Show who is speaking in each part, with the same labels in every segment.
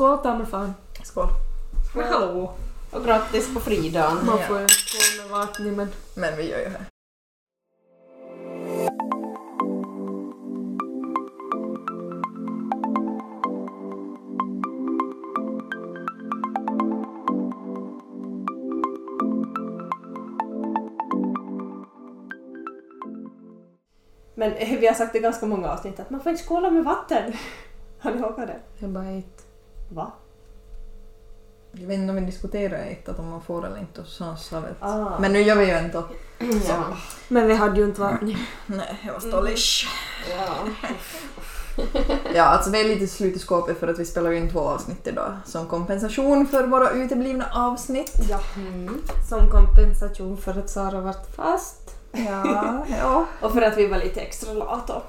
Speaker 1: Skål ta mig fan.
Speaker 2: Skål.
Speaker 3: Hallå! Och grattis på fridagen.
Speaker 1: Man får ju skål med vatten men...
Speaker 2: Men vi gör ju här.
Speaker 4: Men vi har sagt det i ganska många avsnitt att man får inte skåla med vatten. Har ni ihåg det?
Speaker 1: Det är bara ett.
Speaker 4: Va?
Speaker 2: Jag vet inte om vi diskuterar ett att om man får eller inte och så sa vi att...
Speaker 4: Ah.
Speaker 2: Men nu gör vi ju ändå.
Speaker 3: Ja.
Speaker 1: Men vi hade ju inte vatten.
Speaker 2: Nej, jag var stollish.
Speaker 3: ja.
Speaker 2: Ja, alltså vi är lite slut i skåpet för att vi spelar in två avsnitt idag som kompensation för våra uteblivna avsnitt.
Speaker 1: Ja.
Speaker 3: Mm.
Speaker 1: Som kompensation för att Sara vart fast.
Speaker 2: Ja, ja.
Speaker 4: Och för att vi var lite extra lata.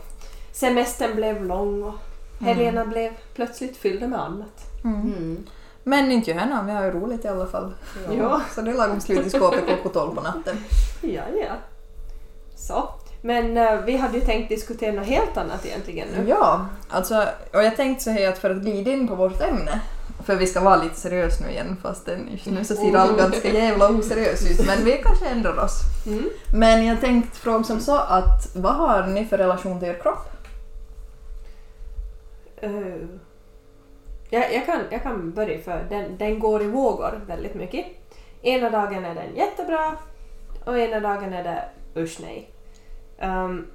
Speaker 4: Semestern blev lång och helgerna blev plötsligt fyllda med annat.
Speaker 2: Mm.
Speaker 3: Mm.
Speaker 2: Men inte gärna, vi har ju roligt i alla fall.
Speaker 4: Ja.
Speaker 2: Så det är lagom slut i skåpet klockan tolv på natten.
Speaker 4: Ja, ja. Så. Men eh, vi hade ju tänkt diskutera något helt annat egentligen nu.
Speaker 2: Ja, alltså, och jag tänkte så här att för att glida in på vårt ämne, för vi ska vara lite seriösa nu igen fast just nu så ser allt ganska jävla oseriöst ut men vi kanske ändrar oss.
Speaker 4: Mm.
Speaker 2: Men jag tänkte fråga som så att vad har ni för relation till er kropp?
Speaker 4: Eh, jag, jag, kan, jag kan börja för den, den går i vågor väldigt mycket. Ena dagen är den jättebra och ena dagen är det usch nej. Ehm,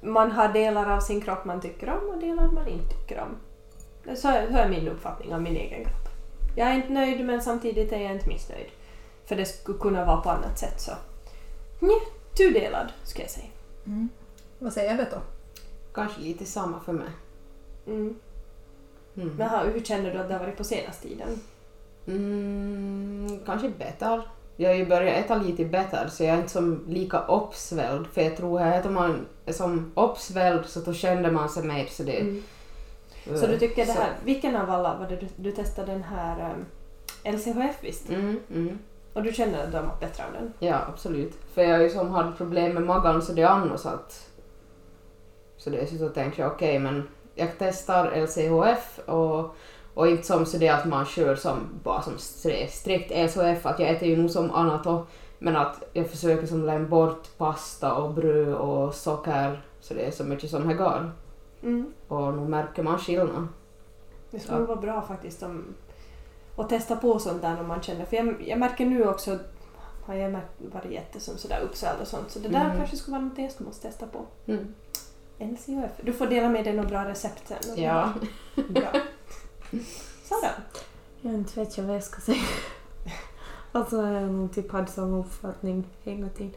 Speaker 4: man har delar av sin kropp man tycker om och delar man inte tycker om. Så, är- så är min uppfattning av min egen kropp. Jag är inte nöjd men samtidigt är jag inte missnöjd. För det skulle kunna vara på annat sätt så. Nja, tudelad ska jag säga.
Speaker 2: Vad säger Ebbe då?
Speaker 3: Kanske lite samma för mig.
Speaker 4: Mm.
Speaker 3: Mm.
Speaker 4: Men har- hur känner du att det har varit på senaste tiden?
Speaker 3: Mm, kanske bättre. Jag har ju börjat äta lite bättre så jag är inte som lika uppsvälld för jag tror att om man är som uppsvälld så då känner man sig mer så det...
Speaker 4: Mm. Så du tycker det här, vilken av alla var det du, du testade den här um, LCHF visst?
Speaker 3: Mm, mm.
Speaker 4: Och du känner att du har mått bättre av den?
Speaker 3: Ja, absolut. För jag har ju som hade problem med magen så det är annars att... Så det är så tänkte jag okej men jag testar LCHF och, och inte som så det att man kör som bara som strikt LCHF att jag äter ju nog som annat och, men att jag försöker som lämna bort pasta och bröd och socker så det är så mycket som det går.
Speaker 4: Mm.
Speaker 3: Och nu märker man skillnad.
Speaker 4: Det skulle vara bra faktiskt om, att testa på sånt där om man känner, för jag, jag märker nu också har jag märkt, varit jätte som sådär uppsvälld och sånt så det där
Speaker 3: Mm.
Speaker 4: kanske skulle vara något jag skulle måste testa på.
Speaker 3: Mm.
Speaker 4: LCHF. Du får dela med dig några bra recept sen.
Speaker 3: Ja.
Speaker 4: Bra. Sara?
Speaker 1: Jag inte vet jag vad jag ska säga. Alltså jag har nog typ hade samma uppfattning hela tiden.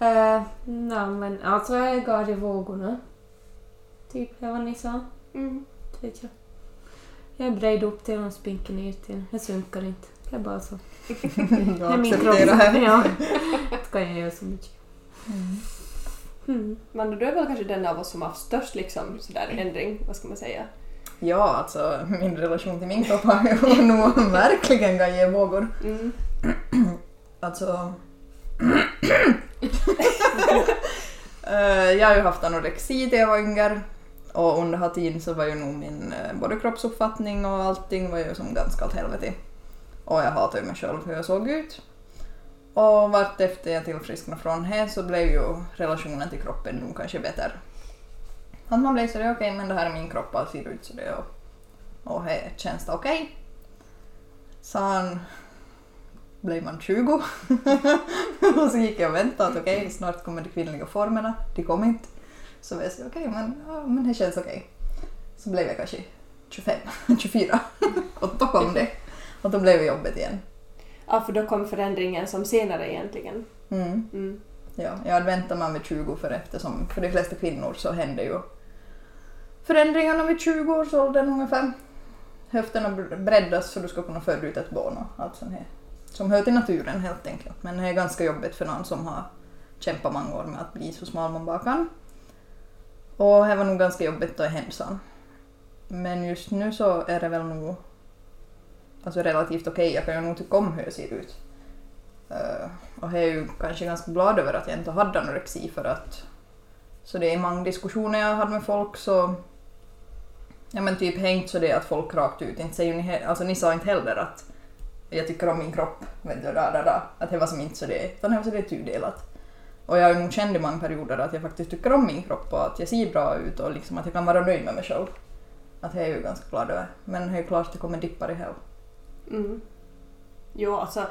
Speaker 1: Uh, nej men alltså jag går i vågorna. Typ det vad ni sa.
Speaker 4: Mm.
Speaker 1: Vet jag. Jag är bred upp till och spinker ner till. Jag sunkar inte. Det är bara så. Det är min kropp. Ja. Ska jag göra så mycket. Mm.
Speaker 4: Men du är väl kanske den av oss som har haft störst liksom, sådär, ändring, vad ska man säga?
Speaker 2: Ja, alltså min relation till min kropp har nog verkligen gått i vågor.
Speaker 4: Mm.
Speaker 2: Alltså... Eh, jag har ju haft anorexi till jag var yngre och under den här tiden så var ju nog min eh, både kroppsuppfattning och allting var ju som ganska åt helvete. Och jag hatade mig själv hur jag såg ut. Och vart efter jag tillfrisknade från det så blev ju relationen till kroppen nog kanske bättre. Att man blev sådär okej okej men det här är min kropp och ser ut sådär. och, och här känns det okej. Sen blev man 20 och så gick jag och väntade att okej, snart kommer de kvinnliga formerna. De kom inte. Så jag sa okej, men, ja, men det känns okej. Så blev jag kanske 25, 24 och då kom det. Och då blev det jobbet igen.
Speaker 4: Ja, för då kom förändringen som senare egentligen.
Speaker 2: Mm.
Speaker 4: Mm.
Speaker 2: Ja, jag hade väntat mig vid 20 för eftersom för de flesta kvinnor så händer ju förändringarna vid 20 års ålder ungefär. Höfterna breddas så du ska kunna föda ut ett barn och allt sånt här. Som hör till naturen helt enkelt. Men det är ganska jobbigt för någon som har kämpat många år med att bli så smal man bara kan. Och det var nog ganska jobbigt att hända Men just nu så är det väl nog alltså relativt okej. Jag kan ju nog tycka om hur jag ser ut. Uh, och jag är ju kanske ganska glad över att jag inte hade anorexi för att så det är många diskussioner jag hade med folk så Ja men typ det är inte så det att folk rakt ut, inte säger ni, alltså ni sa inte heller att jag tycker om min kropp, vet du, där, där, där. Att det var som inte så det, utan det var så det är tudelat. Och jag har ju nog känt i många perioder att jag faktiskt tycker om min kropp och att jag ser bra ut och liksom att jag kan vara nöjd med mig själv. Att det är jag ju ganska glad över. Men det är ju klart att det kommer dippar i helvete.
Speaker 4: Mm. Jo, alltså.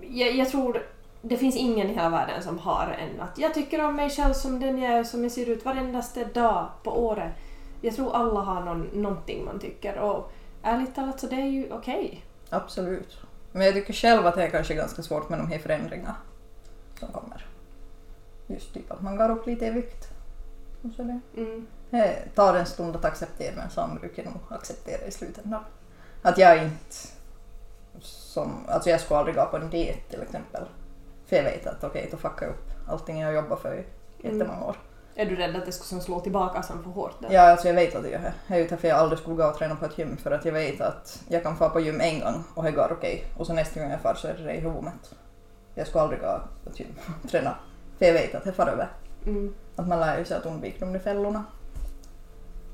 Speaker 4: Jag, jag tror det finns ingen i hela världen som har en att jag tycker om mig själv som den jag är, som jag ser ut varendaste dag på året. Jag tror alla har någon, någonting man tycker och ärligt talat så det är ju okej.
Speaker 2: Absolut. Men jag tycker själv att det är kanske ganska svårt med de här förändringarna som kommer. Just typ att man går upp lite i vikt. Och så det.
Speaker 4: Mm.
Speaker 2: Det tar en stund att acceptera men sen brukar jag nog acceptera i slutändan. Att jag inte som, alltså jag skulle aldrig gå på en diet till exempel. För jag vet att okej, då fuckar jag upp allting jag jobbat för i jättemånga år.
Speaker 4: Är du rädd att det som slå tillbaka som för hårt? Där?
Speaker 2: Ja, alltså jag vet att det gör det. Det är ju därför jag aldrig skulle gå och träna på ett gym för att jag vet att jag kan få på gym en gång och det går okej och så nästa gång jag far så är det i huvudet. Jag skulle aldrig gå på ett gym och träna för jag vet att det far över.
Speaker 4: Mm.
Speaker 2: Att man lär ju sig att undvika de där fällorna.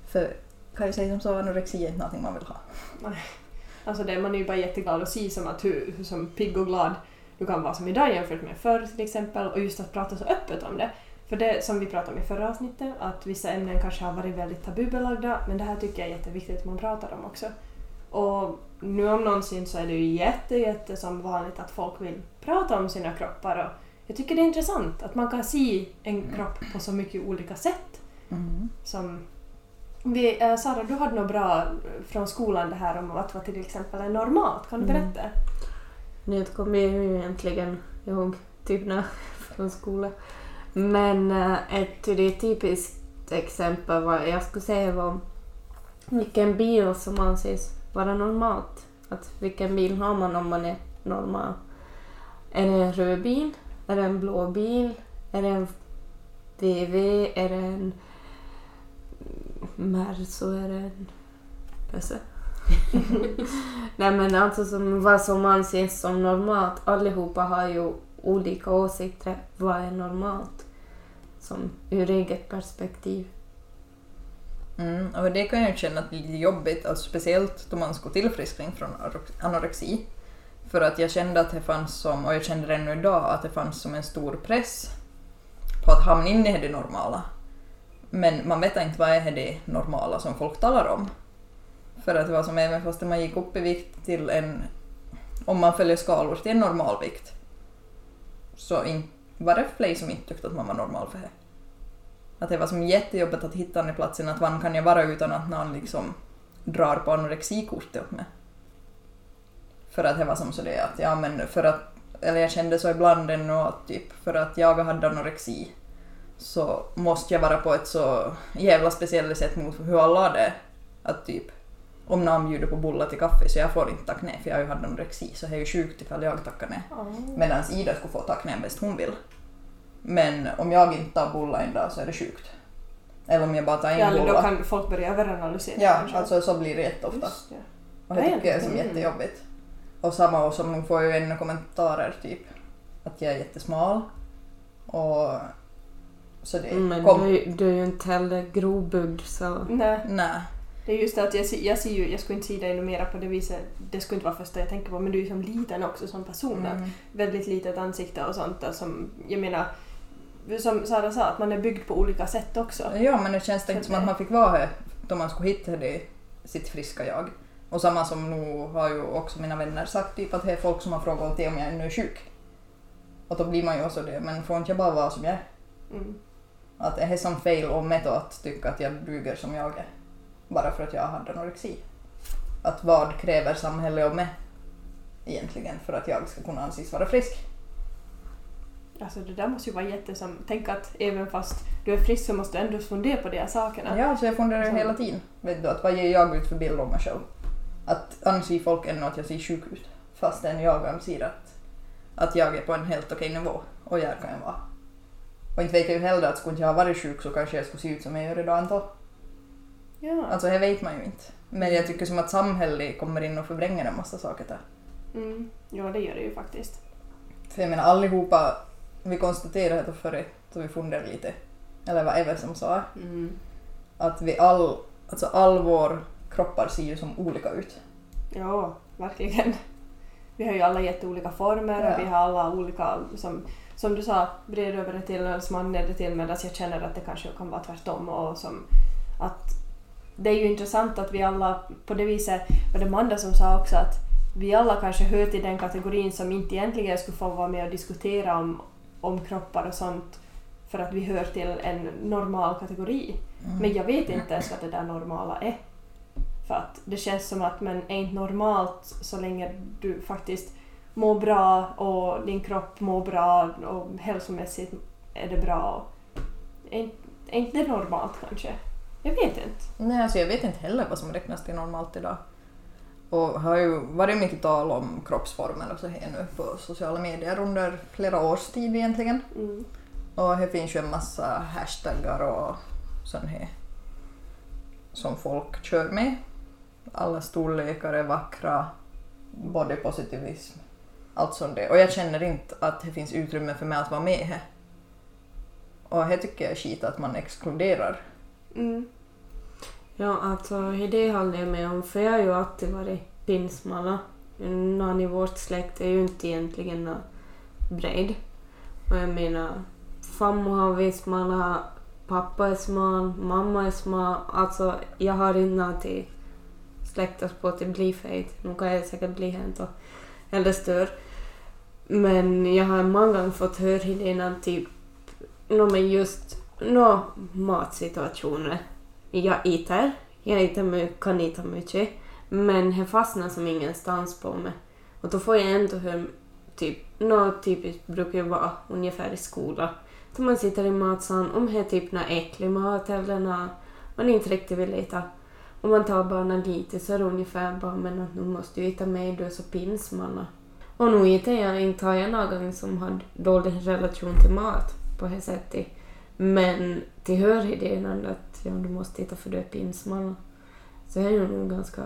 Speaker 2: För kan jag säga som så, anorexi är inte någonting man vill ha.
Speaker 4: Alltså det, man är ju bara jätteglad att se som att hur, hur som pigg och glad du kan vara som idag jämfört med förr till exempel och just att prata så öppet om det. För det som vi pratade om i förra avsnittet, att vissa ämnen kanske har varit väldigt tabubelagda men det här tycker jag är jätteviktigt att man pratar om också. Och nu om någonsin så är det ju jätte, jätte som vanligt att folk vill prata om sina kroppar och jag tycker det är intressant att man kan se en kropp på så mycket olika sätt. Som vi, äh, Sara, du hade något bra eh, från skolan det här om att vad till exempel är normalt. Kan du
Speaker 1: Mm.
Speaker 4: berätta?
Speaker 1: Nu kommer jag ju egentligen ihåg typ när från skolan. Men äh, ett det typiskt exempel vad jag skulle säga var vilken bil som anses vara normalt. Att vilken bil har man om man är normal? Är det en röd bil? Är det en blå bil? Är det en VW? Är det en Merso? Är det en Pösse? Nej men alltså som, vad som anses som normalt. Allihopa har ju olika åsikter. Vad är normalt? Som ur eget perspektiv.
Speaker 2: Mm, och det kan jag känna att det är lite jobbigt, alltså speciellt då man skulle tillfriskning från anorexi. För att jag kände att det fanns som, och jag kände det ännu idag, att det fanns som en stor press på att hamna in i det normala. Men man vet inte vad är det normala som folk talar om. För att det var som även fast man gick upp i vikt till en, om man följer skalor, till en normalvikt. Så in, var det fler som inte tyckte att man var normal för det. Att det var som jättejobbigt att hitta den platsen att vad kan jag vara utan att någon liksom drar på anorexikortet åt mig. För att det var som så det att, ja men för att, eller jag kände så ibland ännu att typ för att jag hade anorexi så måste jag vara på ett så jävla speciellt sätt mot hur alla det. Att typ om någon bjuder på bullar till kaffe så jag får inte tacka nej för jag har ju haft anorexi så det är ju sjukt ifall jag tackar nej. Medan Ida skulle få tacka nej bäst hon vill. Men om jag inte tar bullar en dag så är det sjukt. Eller om jag bara tar en
Speaker 4: Ja, eller då
Speaker 2: bulla.
Speaker 4: kan folk börja överanalysera
Speaker 2: Ja,
Speaker 4: kanske.
Speaker 2: alltså så blir det jätteofta.
Speaker 4: Just det.
Speaker 2: Och det
Speaker 4: Nej,
Speaker 2: tycker jag är som
Speaker 4: mm.
Speaker 2: jättejobbigt. Och samma och som hon får ju ännu kommentarer typ att jag är jättesmal. Och så det
Speaker 1: Mm, Men
Speaker 2: kom...
Speaker 1: du, är ju- du är ju inte heller grobyggd så...
Speaker 4: Nej,
Speaker 2: Nej.
Speaker 4: det är just det att jag, jag ser ju, jag skulle inte se dig mera på det viset, det skulle inte vara första jag tänker på, men du är ju som liten också som person.
Speaker 2: Mm.
Speaker 4: väldigt litet ansikte och sånt där som, jag menar, som Sara sa, att man är byggd på olika sätt också.
Speaker 2: Ja, men det känns det inte som att man fick vara här då man skulle hitta det, sitt friska jag. Och samma som nu har ju också mina vänner sagt typ att det är folk som har frågat alltid om jag ännu är sjuk. Och då blir man ju också det, men får inte jag bara vara som jag är?
Speaker 4: Mm.
Speaker 2: Att det är som fel om mig då att tycka att jag duger som jag är. Bara för att jag har anorexi. Att vad kräver samhället av mig egentligen för att jag ska kunna anses vara frisk?
Speaker 4: Alltså det där måste ju vara jättesam. Tänk att även fast du är frisk så måste du ändå fundera på de här sakerna.
Speaker 2: Ja, så jag funderar
Speaker 4: Så-
Speaker 2: hela tiden. Vet du, att vad ger jag ut för bild om mig själv? Att anser folk ännu att jag ser sjuk ut fastän jag anser att, att jag är på en helt okej nivå och jag kan jag vara. Och inte vet jag ju heller att skulle jag ha varit sjuk så kanske jag skulle se ut som jag gör idag ändå.
Speaker 4: Ja.
Speaker 2: Alltså det vet man ju inte. Men jag tycker som att samhället kommer in och förvränger en massa saker där.
Speaker 4: Mm. ja, det gör det ju faktiskt.
Speaker 2: För jag menar allihopa, vi konstaterade det förut så vi funderade lite, eller vad Eve som sa,
Speaker 3: Mm.
Speaker 2: att vi all, alltså all vår kroppar ser ju som olika ut.
Speaker 4: Ja, verkligen. Vi har ju alla jätteolika former
Speaker 2: Ja.
Speaker 4: och vi har alla olika, som, som du sa, bred över det till eller smal ner till medan jag känner att det kanske kan vara tvärtom. Och som, att det är ju intressant att vi alla på det viset, var det Manda som sa också att vi alla kanske hör till den kategorin som inte egentligen skulle få vara med och diskutera om, om kroppar och sånt för att vi hör till en normal kategori. Men jag vet inte ens vad det där normala är. För att det känns som att men är inte normalt så länge du faktiskt mår bra och din kropp mår bra och hälsomässigt är det bra. Är, inte- är inte det normalt kanske? Jag vet inte.
Speaker 2: Nej, alltså jag vet inte heller vad som räknas till normalt idag. Och har ju varit mycket tal om kroppsformer och så här nu på sociala medier under flera års tid egentligen.
Speaker 4: Mm.
Speaker 2: Och här finns ju en massa hashtaggar och sån här som folk kör med. Alla storlekar är vackra, både positivism, allt sånt där. Och jag känner inte att det finns utrymme för mig att vara med här. Och här tycker jag är skit att man exkluderar.
Speaker 4: Mm.
Speaker 1: Ja, alltså det håller jag med om. För jag har ju alltid varit pinsmala. Någon i vårt släkt är ju inte egentligen nå bred. Och jag menar, farmor har visst smala, pappa är smal, mamma är smal. Alltså, jag har inte någonting släktas på att bli fet. Nu kan jag säkert bli hänt och eller stör. Men jag har många gånger fått höra idén typ, no, men just no, matsituationer jag äter. Jag äter mycket, kan äta mycket. Men det fastnar som ingenstans på mig. Och då får jag ändå höra typ, no, typiskt brukar ju vara ungefär i skolan. Då man sitter i matsalen, om det är typ någon äcklig mat eller något man inte riktigt vill äta. Om man tar barnen lite så är det ungefär bara men att nu måste äta mer, du är så pinsmala. Och nu äter jag inte, har jag någon som har dålig relation till mat på det sättet. Men tillhör idén ändå att ja, du måste titta för du är pinsmala. Så det är ju nog ganska...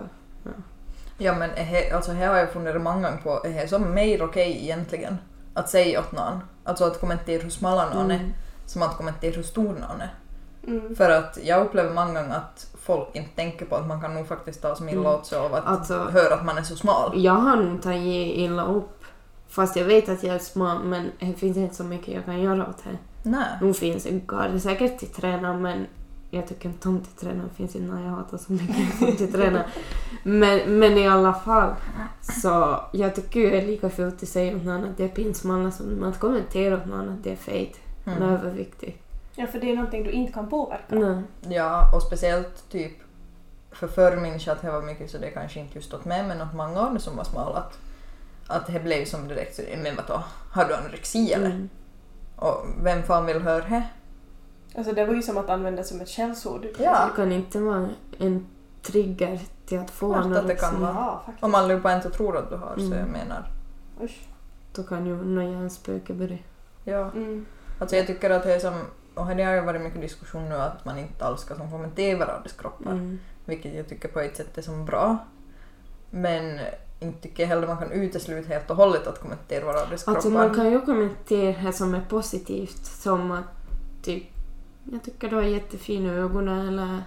Speaker 2: Ja men är he, alltså här har jag funderat många gånger på, är det som mer okej egentligen att säga åt någon, alltså att kommentera hur smala någon är,
Speaker 1: Mm.
Speaker 2: som att kommentera hur stor någon är.
Speaker 4: Mm.
Speaker 2: För att jag upplever många gånger att folk inte tänker på att man kan nog faktiskt ta som illa
Speaker 1: Mm.
Speaker 2: åt sig av att
Speaker 1: Alltså-
Speaker 2: höra att man är så smal.
Speaker 1: Jag har nog tagit illa upp. Fast jag vet att jag är smal men det finns inte så mycket jag kan göra åt det.
Speaker 2: Nej.
Speaker 1: Nu finns det garde säkert till träna men jag tycker inte om till träna. Det finns inte någon jag hatar så mycket till träna. Men, men i alla fall så jag tycker ju det är lika fult att säga åt någon att det är pinsmala som att kommentera åt någon att det är är
Speaker 2: Mm.
Speaker 1: överviktig.
Speaker 4: Ja, för det är någonting du inte kan påverka.
Speaker 1: Nej.
Speaker 2: Ja, och speciellt typ för förr minns jag att det var mycket så det kanske inte just åt mig men åt många av som var smala att, att det blev som direkt så men vadå, har du anorexi eller?
Speaker 1: Mm.
Speaker 2: Och vem fan vill höra det?
Speaker 4: Alltså det var ju som att använda som ett skällsord.
Speaker 2: Ja.
Speaker 1: Det kan inte vara en trigger till att få
Speaker 2: Klart att det
Speaker 1: anorexi.
Speaker 2: kan vara.
Speaker 4: Ja, faktiskt.
Speaker 2: Om allihopa inte tror att du har så
Speaker 1: Mm.
Speaker 2: jag menar.
Speaker 4: Usch.
Speaker 1: Då kan ju något hjärnspöke börja.
Speaker 2: Ja.
Speaker 4: Mm.
Speaker 2: Alltså jag tycker att det är som, och det har ju varit mycket diskussion nu att man inte alls ska som kommentera varandras kroppar.
Speaker 1: Mm.
Speaker 2: Vilket jag tycker på ett sätt är som bra. Men inte tycker jag heller man kan utesluta helt och hållet att kommentera varandras
Speaker 1: Alltså
Speaker 2: kroppar.
Speaker 1: man kan ju kommentera det som är positivt. Som att typ, jag tycker du har jättefina ögon eller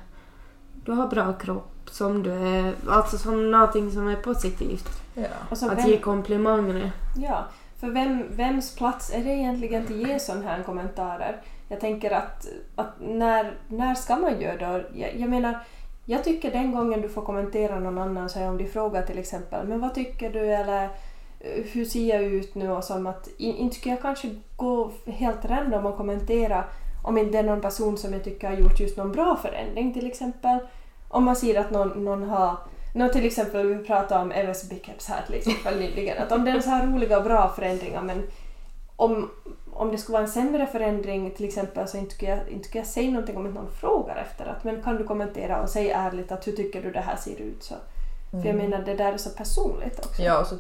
Speaker 1: du har bra kropp som du är. Alltså som någonting som är positivt.
Speaker 2: Ja.
Speaker 4: Och så
Speaker 1: Att
Speaker 4: vem,
Speaker 1: ge komplimanger.
Speaker 4: ja, för vem, vems plats är det egentligen till att ge sådana här kommentarer? Jag tänker att, att när, när ska man göra det? Jag, jag menar, jag tycker den gången du får kommentera någon annan, så här, om de frågar till exempel men vad tycker du eller eh, hur ser jag ut nu och som att inte skulle jag kanske gå helt random och kommentera om inte det är någon person som jag tycker har gjort just någon bra förändring till exempel. Om man ser att någon, någon har No, till exempel, vi pratade om Evers Bickeps här till exempel nyligen, att om den här roliga och bra förändringar men om, om det skulle vara en sämre förändring till exempel så inte skulle jag, inte skulle jag säga någonting om inte någon frågar efter att men kan du kommentera och säga ärligt att hur tycker du det här ser ut så. För jag menar det där är så personligt också.
Speaker 2: Ja, och så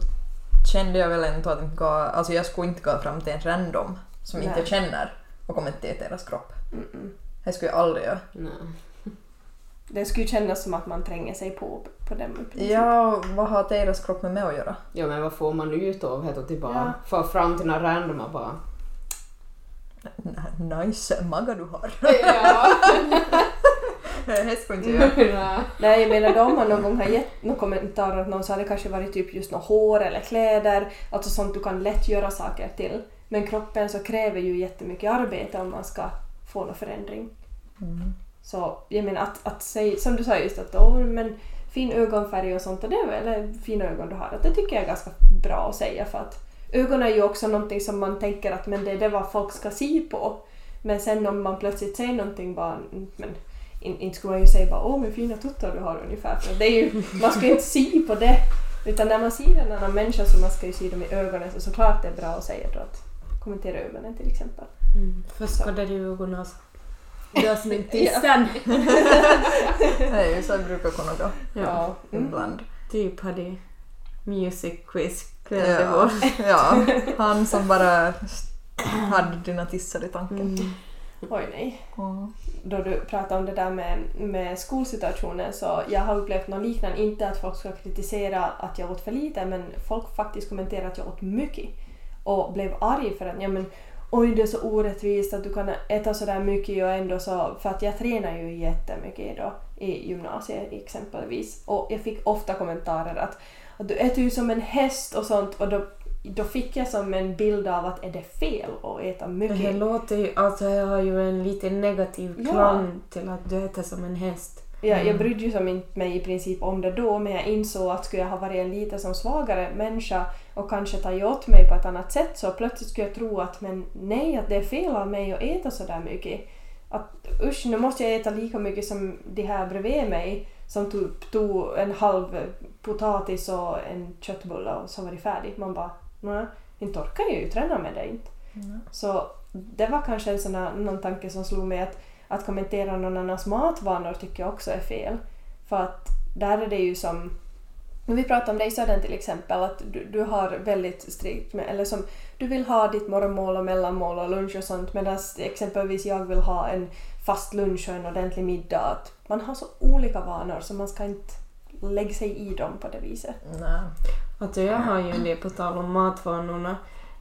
Speaker 2: kände jag väl ändå att inte gå, alltså jag skulle inte gå fram till en random som inte
Speaker 4: Nej.
Speaker 2: jag känner och kommentera deras kropp.
Speaker 4: Mm-mm.
Speaker 2: Det skulle jag aldrig göra.
Speaker 3: Nej.
Speaker 4: Det skulle ju kännas som att man tränger sig på, på dem i princip.
Speaker 2: Ja, och vad har deras kropp med mig att göra?
Speaker 3: Ja men vad får man ut av det och till bara
Speaker 4: Ja.
Speaker 3: få fram till några randoma bara.
Speaker 2: Nice maga du har.
Speaker 3: ja.
Speaker 2: Det ska inte göra.
Speaker 3: Nej.
Speaker 4: Jag menar då om man någon gång har gett några kommentarer att någon så har det kanske varit typ just något hår eller kläder, alltså sånt du kan lätt göra saker till. Men kroppen så kräver ju jättemycket arbete om man ska få någon förändring.
Speaker 2: Mm.
Speaker 4: Så jag menar att, att säga, som du sa just att åh, men fin ögonfärg och sånt, och det är eller fina ögon du har, att det tycker jag är ganska bra att säga för att ögon är ju också någonting som man tänker att men det är det vad folk ska se på. Men sen om man plötsligt säger någonting bara, men in, inte skulle man ju säga bara åh men fina tuttar du har ungefär, för det är ju, man ska ju inte se på det. Utan när man ser en annan människa så man ska ju se dem i ögonen så såklart det är bra att säga då att kommentera ögonen till exempel.
Speaker 1: Mm. Först skadade du ögonen så.
Speaker 2: Är ju så brukar kunna gå
Speaker 1: Ja.
Speaker 4: Mm.
Speaker 2: ibland.
Speaker 1: Typ hade music quiz kväll
Speaker 2: Ja, ja, han som bara hade dina tissar i tanken.
Speaker 1: Mm.
Speaker 4: Oj nej.
Speaker 2: Ja.
Speaker 4: då du pratade om det där med, med skolsituationen så jag har upplevt något liknande, inte att folk ska kritisera att jag åt för lite men folk faktiskt kommenterade att jag åt mycket och blev arg för att ja men oj det är så orättvist att du kan äta så där mycket och ändå så för att jag tränar ju jättemycket då i gymnasiet exempelvis och jag fick ofta kommentarer att, att du äter ju som en häst och sånt och då, då fick jag som en bild av att är det fel att äta
Speaker 1: Det
Speaker 4: mycket?
Speaker 1: här låter ju, alltså jag har ju en lite negativ
Speaker 4: Ja.
Speaker 1: klang till att du äter som en häst.
Speaker 4: Jag, jag
Speaker 2: Mm.
Speaker 4: brydde ju som inte mig i princip om det då men jag insåg att skulle jag ha varit en lite som svagare människa och kanske tagit åt mig på ett annat sätt så plötsligt skulle jag tro att men nej, att det är fel av mig att äta så där mycket. Att usch, nu måste jag äta lika mycket som de här bredvid mig som tog, tog en halv potatis och en köttbulle och så var det färdigt. Man bara, nej, inte orkar jag ju träna med det inte.
Speaker 2: Mm.
Speaker 4: Så det var kanske en sån här, någon tanke som slog mig att, att kommentera någon annans matvanor tycker jag också är fel. För att där är det ju som, när vi pratar om dig Södern till exempel, att du, du har väldigt strikt med, eller som du vill ha ditt morgonmål och mellanmål och lunch och sånt medan exempelvis jag vill ha en fast lunch och en ordentlig middag. Att man har så olika vanor så man ska inte lägga sig i dem på det viset.
Speaker 2: Nej.
Speaker 1: Alltså jag har ju det på tal om matvanorna.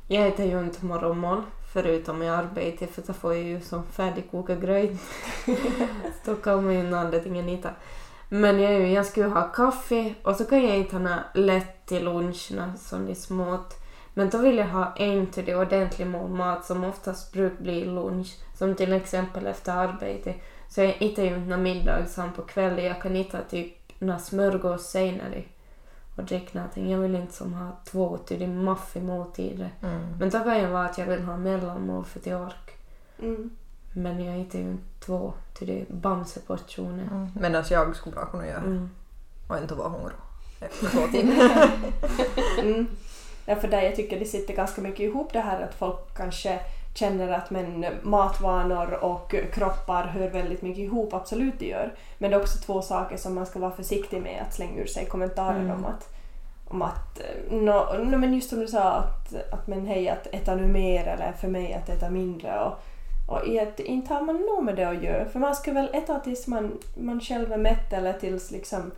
Speaker 1: Jag äter ju inte morgonmål förutom i arbete för då får jag ju som färdigkokad gröt. då man ju antingen äta. Men jag, jag skulle ha kaffe och så kan jag äta nå lätt till lunch, nå som är smått. Men då vill jag ha en till det ordentlig mål mat som oftast brukar bli lunch. Som till exempel efter arbete. Så jag äter ju inte middag sen på kvällen. Jag kan äta typ nå smörgås senare och dricka någonting. Jag vill inte som ha två till maffig måltider.
Speaker 2: Mm.
Speaker 1: Men då kan jag vara att jag vill ha mellanmål för till ork.
Speaker 4: Mm.
Speaker 1: Men jag äter ju inte två till det bamseportioner.
Speaker 2: Mm. Medan jag skulle bra kunna göra
Speaker 1: Mm.
Speaker 2: och inte vara hungrig efter två timmar.
Speaker 4: Mm. Ja, för där jag tycker det sitter ganska mycket ihop det här att folk kanske känner att men matvanor och kroppar hör väldigt mycket ihop, absolut det gör. Men det är också två saker som man ska vara försiktig med att slänga ur sig kommentarer
Speaker 1: Mm.
Speaker 4: om att om att, eh, nå nå, men just som du sa att, att men hej att äta nu mer eller för mig att äta mindre och, och i att inte har man nog med det att göra för man ska väl äta tills man, man själv är mätt eller tills liksom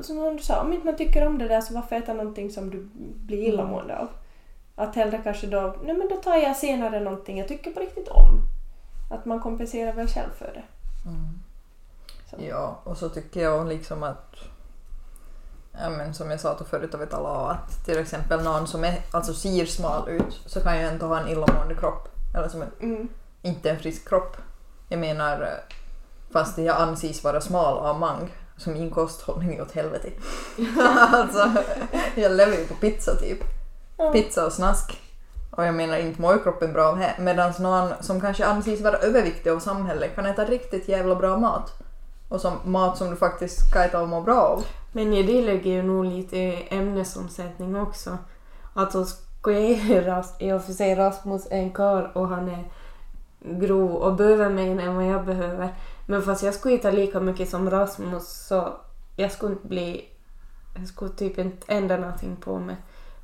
Speaker 4: som du sa, om inte man tycker om det där så varför äta någonting som du blir illamående av? Att hellre kanske då, nej men då tar jag senare någonting jag tycker på riktigt om. Att man kompenserar väl själv för det.
Speaker 2: Mm. Ja, och så tycker jag liksom att ja, men som jag sa förut av ett alla att till exempel någon som är, alltså ser smal ut så kan ju ändå ha en illamående kropp. Eller som en,
Speaker 4: Mm.
Speaker 2: inte en frisk kropp. Jag menar fast jag anses vara smal av mang så min kosthållning är åt helvete. alltså, jag lever ju på pizza typ.
Speaker 4: Ja.
Speaker 2: Pizza och snask. Och jag menar inte mår ju kroppen bra av det. Medan någon som kanske anses vara överviktig av samhället kan äta riktigt jävla bra mat. Och som mat som du faktiskt ska äta och må bra av.
Speaker 1: Men i det ligger ju nog lite ämnesomsättning också. Alltså skulle jag i och för sig Rasmus en karl och han är grov och behöver mer än vad jag behöver. Men fast jag skulle äta lika mycket som Rasmus så jag skulle inte bli... Jag skulle typ inte ändra någonting på mig.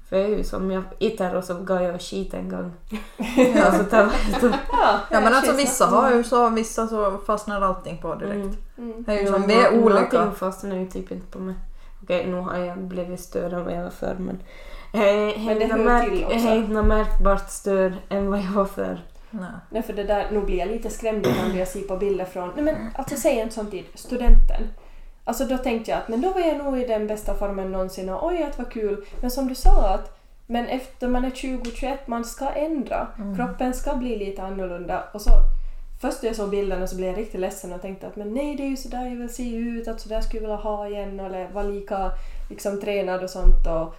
Speaker 1: För jag är ju som jag äter och så går jag och skit en gång. alltså, ta, ta,
Speaker 4: Ja,
Speaker 2: Ja men alltså vissa har ju så, vissa så fastnar allting på direkt.
Speaker 1: mm.
Speaker 4: Mm.
Speaker 2: Det är ju som vi är olika.
Speaker 1: Någonting fastnar ju typ inte på mig. Okej, nu har jag blivit större än vad jag var förr men... Jag är
Speaker 4: Men det
Speaker 1: inte
Speaker 4: hör
Speaker 1: märk-
Speaker 4: till också.
Speaker 1: inte märkbart större än vad jag var förr.
Speaker 2: Nej.
Speaker 4: Nej, för det där, nu blir jag lite skrämd ibland när jag ser på bilder från, nej men alltså säg en sån tid, studenten. Alltså då tänkte jag att men då var jag nog i den bästa formen någonsin och oj att vad kul. Men som du sa att men efter man är 20-21 man ska ändra. Kroppen ska bli lite annorlunda. Och så först när jag såg bilderna så blev jag riktigt ledsen och tänkte att men nej det är ju sådär jag vill se ut, att sådär skulle jag vilja ha igen eller vara lika liksom tränad och sånt. Och,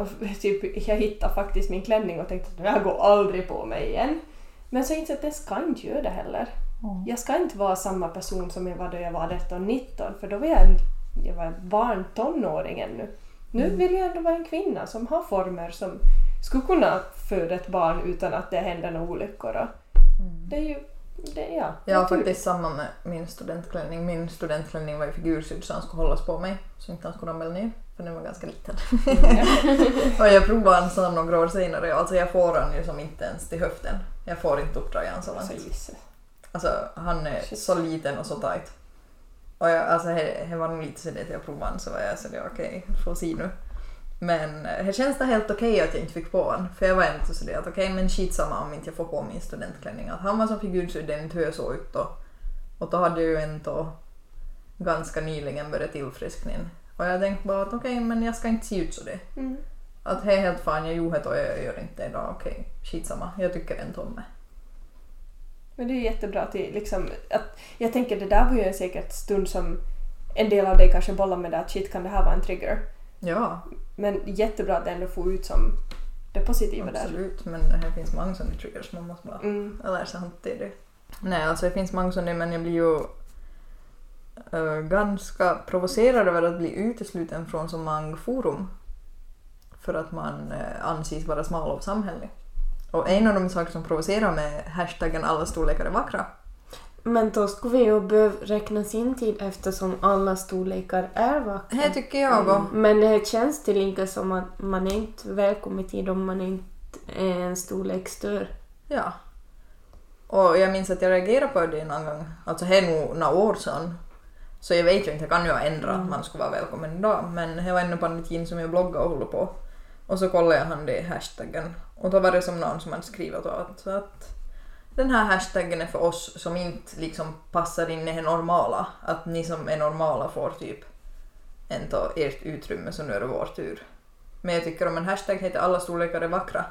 Speaker 4: och, typ, jag hittade faktiskt min klänning och tänkte att här går aldrig på mig igen. Men så insåg jag att det ska inte göra det heller. Jag ska inte vara samma person som jag var då jag var 18-19 för då var jag, en, jag var barn, tonåring ännu. Nu vill jag ändå vara en kvinna som har former som skulle kunna föda ett barn utan att det händer några olyckor. Och Det är ju, det, ja.
Speaker 2: Jag har faktiskt samma med min studentklänning. Min studentklänning var ju figursydd så han skulle hållas på mig så inte han skulle ramla ner för den var ganska liten. och jag provade en sån några år senare alltså jag får han ju som inte ens till höften. Jag får inte upp tröjan så långt. Alltså han är
Speaker 4: Shit.
Speaker 2: så liten och så tight. Och jag, alltså det det var nog lite så det att jag provade så var jag så det okej, får se nu. Men eh, det känns det helt okej att jag inte fick på han. För jag var inte så det att okej men skitsamma om inte jag får på min studentklänning. Att han var som figursydd inte hur jag såg ut då. Och då hade jag ju ändå ganska nyligen börjat tillfriskningen. Och jag tänkte bara att okej men jag ska inte se ut så det.
Speaker 4: Mm.
Speaker 2: Att det är helt fan, jag gjorde det och jag gör inte det idag. Okej, skitsamma. Jag tycker inte om det.
Speaker 4: Men det är jättebra att, det, liksom, att jag tänker det där var ju en säkert stund som en del av dig kanske bollar med det att shit kan det här vara en trigger.
Speaker 2: Ja,
Speaker 4: Men jättebra att det ändå får ut som det positiva där.
Speaker 2: absolut. Men det finns många sådana triggers man måste bara
Speaker 4: Mm.
Speaker 2: lära sig hantera det. Nej, alltså det finns många sådana men jag blir ju eh, ganska provocerad över att bli utesluten från så många forum för att man uh, anses vara smal av samhället. Och en av de saker som provocerar med hashtaggen alla storlekar är vackra.
Speaker 1: Men då skulle vi ju behöva räkna sin tid eftersom alla storlekar är vackra.
Speaker 2: Det tycker jag och
Speaker 1: Men det känns det lika som att man är inte välkommen tid om man inte är en storlek större.
Speaker 2: Ja. Och jag minns att jag reagerade på det någon gång, alltså det är nog några år sedan. Så jag vet ju inte, jag kan ju ha ändrat att man skulle vara välkommen idag. Men det var ännu på tiden som jag bloggade och håller på. Och så kollade jag han det hashtaggen. Och då var det som någon som hade skrivit att, att den här hashtaggen är för oss som inte liksom passar in i det normala. Att ni som är normala får typ ändå ert utrymme så nu är det vår tur. Men jag tycker om en hashtag heter alla storlekar är vackra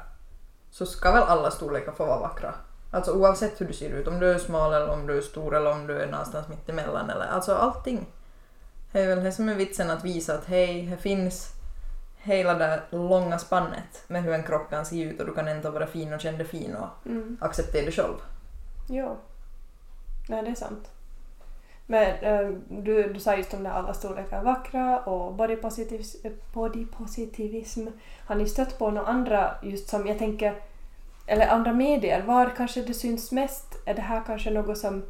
Speaker 2: så ska väl alla storlekar få vara vackra. Alltså oavsett hur du ser ut, om du är smal eller om du är stor eller om du är någonstans mitt emellan eller alltså allting. Det är väl det som är vitsen att visa att hej, det finns hela det långa spannet med hur en kropp kan se ut och du kan ändå vara fin och känna dig fin och
Speaker 4: Mm.
Speaker 2: acceptera dig själv.
Speaker 4: Ja. Nej, det är sant. Men eh, du, du sa just om det alla storlekar är vackra och body, positivis, eh, body positivism. Har ni stött på några andra just som jag tänker, eller andra medier, var kanske det syns mest? Är det här kanske något som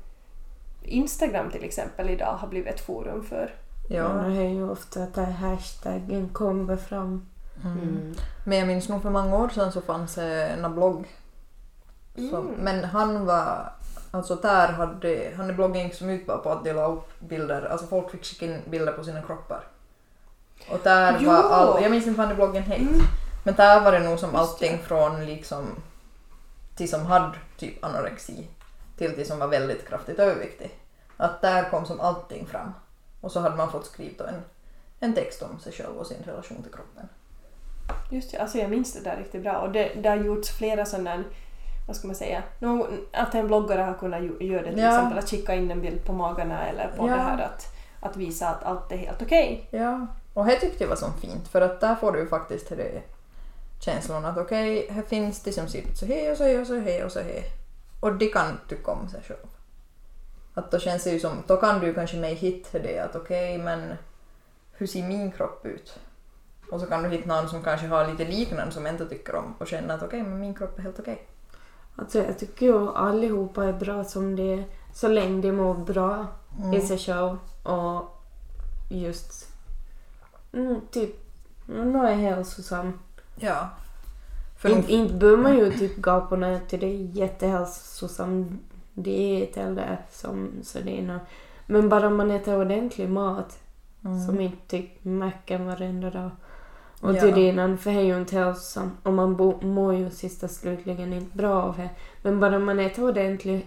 Speaker 4: Instagram till exempel idag har blivit ett forum för?
Speaker 2: Ja.
Speaker 1: Det är ju ofta att hashtaggen kommer fram.
Speaker 2: Mm. Men jag minns nog för många år sedan så fanns det en blogg. Som,
Speaker 4: Mm.
Speaker 2: Men han var, alltså där hade, han är bloggen gick som ut på att dela upp bilder, alltså folk fick skicka in bilder på sina kroppar. Och där
Speaker 4: Jo!
Speaker 2: var all, jag minns inte vad bloggen hette,
Speaker 4: Mm.
Speaker 2: men där var det nog som allting från liksom till som hade typ anorexi till till som var väldigt kraftigt överviktig. Att där kom som allting fram. Och så hade man fått skriva en, en text om sig själv och sin relation till kroppen.
Speaker 4: Just det, alltså jag minns det där riktigt bra. Och det, det har gjorts flera sådana, vad ska man säga, någon, att en bloggare har kunnat göra det till
Speaker 2: Ja.
Speaker 4: exempel att skicka in en bild på magarna eller på
Speaker 2: Ja.
Speaker 4: det här att, att visa att allt är helt okej.
Speaker 2: Ja, och det tyckte jag var så fint för att där får du ju faktiskt det känslan att okej, här finns det som ser ut så här och så här och så här och så här. Och de kan tycka om sig själv. Att då känns det ju som, då kan du kanske mig hitta det att okej men hur ser min kropp ut? Och så kan du hitta någon som kanske har lite liknande som inte tycker om och känna att okej men min kropp är helt okej.
Speaker 1: Alltså jag tycker ju allihopa är bra som det är. Så länge de mår bra i sig själv och just mm, typ nå är hälsosam.
Speaker 2: Ja. För
Speaker 1: inte behöver man ju typ gå på till det är jättehälsosam diet eller som så det är nå- Men bara man äter ordentlig mat
Speaker 2: Mm.
Speaker 1: som inte typ macken varenda dag. Och
Speaker 2: Ja.
Speaker 1: till innan, för det är ju inte hälsosamt och man bo, mår ju sista slutligen inte bra av det. Men bara man äter ordentlig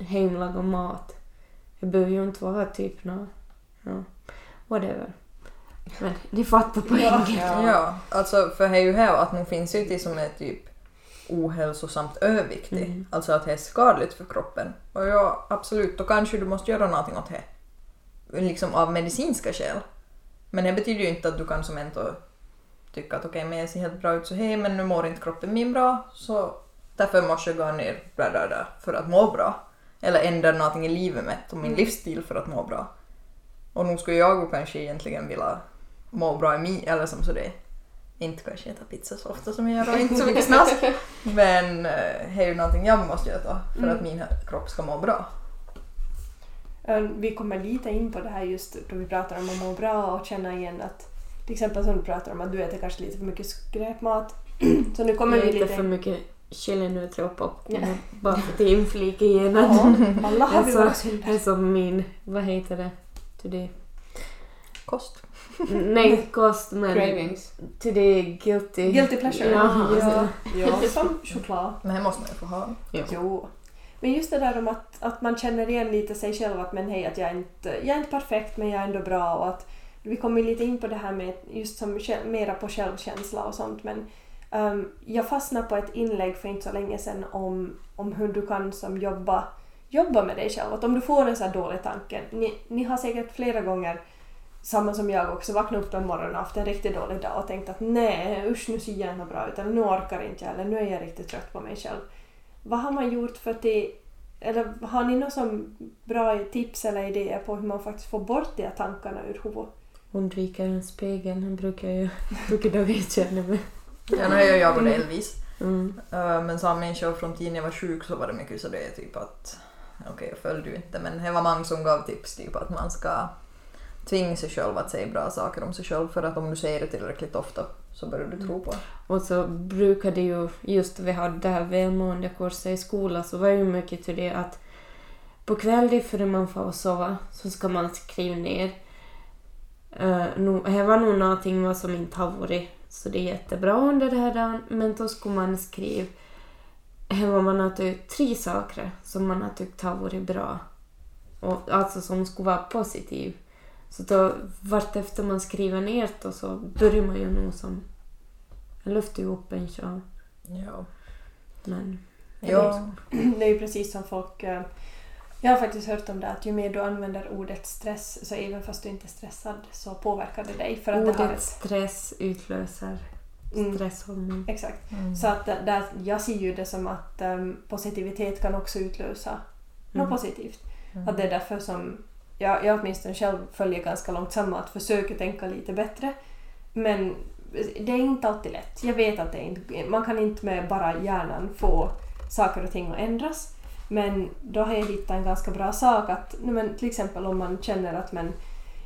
Speaker 1: hemlagad mat. Det behöver ju inte vara typ nå, ja, whatever. Men ni fattar poängen.
Speaker 2: Ja. alltså för det är ju här att nu finns ju det som är typ ohälsosamt överviktig.
Speaker 1: Mm.
Speaker 2: Alltså att det är skadligt för kroppen. Och ja, absolut, då kanske du måste göra någonting åt det. Liksom av medicinska skäl. Men det betyder ju inte att du kan som ändå tycka att okej, men jag ser helt bra ut så hej, men nu mår inte kroppen min bra, så därför måste jag gå ner bla, bla, bla, för att må bra. Eller ändra någonting i livet mitt och min livsstil för att må bra. Och nu skulle jag kanske egentligen vilja må bra i mig, eller som så det inte kanske äta pizza så ofta som jag gör och inte så mycket snask. Men eh, det är ju någonting jag måste göra för
Speaker 4: Mm.
Speaker 2: att min kropp ska må bra.
Speaker 4: Eh, Vi kommer lite in på det här just då vi pratar om att må bra och känna igen att till exempel som du pratar om att du äter kanske lite för mycket skräpmat. Så nu kommer vi
Speaker 1: Lite
Speaker 4: lite...
Speaker 1: för mycket chilinötter och popcorn.
Speaker 4: Ja.
Speaker 1: Bara för att inflika igen
Speaker 4: Ja,
Speaker 1: att
Speaker 4: alla har vi våra
Speaker 1: det är
Speaker 4: synder.
Speaker 1: som min, vad heter det? Today.
Speaker 2: Kost.
Speaker 1: Nej, kost men
Speaker 3: Cravings.
Speaker 1: today guilty.
Speaker 4: Guilty pleasure.
Speaker 1: Ja,
Speaker 4: ja,
Speaker 1: det.
Speaker 4: ja, som choklad.
Speaker 2: Men det måste man ju få ha.
Speaker 1: Ja.
Speaker 4: Jo. Men just det där om att, att man känner igen lite sig själv att men hej att jag är inte, jag är inte perfekt men jag är ändå bra och att vi kommer lite in på det här med just som mera på självkänsla och sånt men ehm, jag fastnade på ett inlägg för inte så länge sedan om, om hur du kan som jobba, jobba med dig själv. Att om du får en så här dålig tanke, ni, ni har säkert flera gånger samma som jag också, vaknat upp en morgon och haft en riktigt dålig dag och tänkt att nej usch nu ser jag inte bra ut eller nu orkar inte jag eller nu är jag riktigt trött på mig själv. Vad har man gjort för att det, eller har ni några som bra tips eller idéer på hur man faktiskt får bort de här tankarna ur huvudet?
Speaker 1: Undviker en spegel, han brukar ju, brukar då känna mig.
Speaker 2: Ja, nu är ju jag och delvis.
Speaker 1: Mm.
Speaker 2: Uh, men som människa från tiden jag var sjuk så var det mycket så det är typ att okej jag följde ju inte men det var man som gav tips typ att man ska tvinga sig själv att säga bra saker om sig själv för att om du säger det tillräckligt ofta så börjar du tro på det.
Speaker 1: Och så brukade ju, just vi hade det här välmåendekursen i skolan, så var ju mycket till det att på kvällen före man får sova så ska man skriva ner. Uh, nu, det var nog någonting vad som inte har varit så det är jättebra under det här dagen, men då skulle man skriva det vad man har tyckt, tre saker som man har tyckt har varit bra. Och, alltså som skulle vara positiv. Så då vartefter man skriver ner det så börjar man ju nog som jag lyfter ju upp en så,
Speaker 2: Ja.
Speaker 1: men
Speaker 2: Ja.
Speaker 4: Det är ju precis som folk... eh, Jag har faktiskt hört om det att ju mer du använder ordet stress så även fast du inte är stressad så påverkar det dig. För att det har
Speaker 1: ordet
Speaker 4: ett,
Speaker 1: stress utlöser
Speaker 4: Mm.
Speaker 1: stresshormon.
Speaker 4: exakt.
Speaker 2: Mm.
Speaker 4: Så att där, jag ser ju det som att em, positivitet kan också utlösa något
Speaker 1: Mm.
Speaker 4: positivt.
Speaker 2: Mm.
Speaker 4: Att det är därför som jag, jag åtminstone själv följer ganska långt samma, att försöka tänka lite bättre. Men det är inte alltid lätt. Jag vet att det inte, man kan inte med bara hjärnan få saker och ting att ändras. Men då har jag hittat en ganska bra sak att men, till exempel om man känner att men,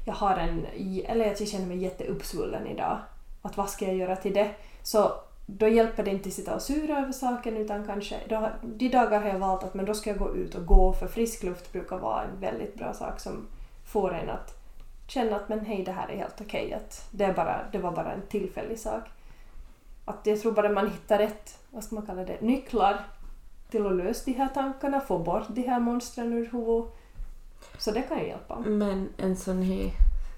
Speaker 4: jag har en, eller att jag känner mig jätteuppsvullen idag. Att vad ska jag göra till det? Så då hjälper det inte att sitta och sura över saken utan kanske, då, de dagar har jag valt att men då ska jag gå ut och gå för frisk luft brukar vara en väldigt bra sak som får en att känna att men hej det här är helt okej, att det, är bara, det var bara en tillfällig sak. Att jag tror bara man hittar rätt, vad ska man kalla det, nycklar till att lösa de här tankarna, få bort de här monstren ur huvudet. Så det kan ju hjälpa.
Speaker 1: Men en sån här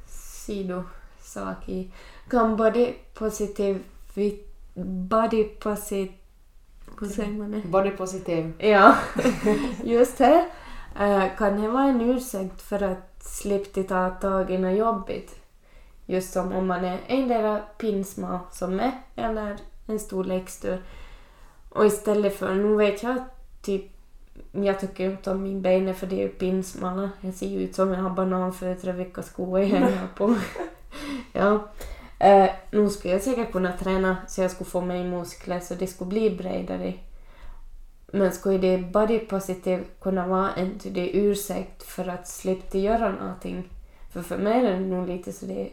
Speaker 1: sidosak i kan både positiv body positiv hur säger man det?
Speaker 3: Body positive.
Speaker 1: Ja, just det. Eh, kan det vara en ursäkt för att slippa ta tag i något jobbigt? Just som om man är endera pinsmal som är eller en stor läxtur. Och istället för, nu vet jag typ, jag tycker inte om min ben för det är pinsmala. Jag ser ju ut som jag har bananfötter vilka skor jag har på. ja. Eh, nu skulle jag säkert kunna träna så jag skulle få mig muskler så det skulle bli bredare. Men skulle det body positive kunna vara en tydlig ursäkt för att slippa göra någonting? För för mig är det nog lite så det...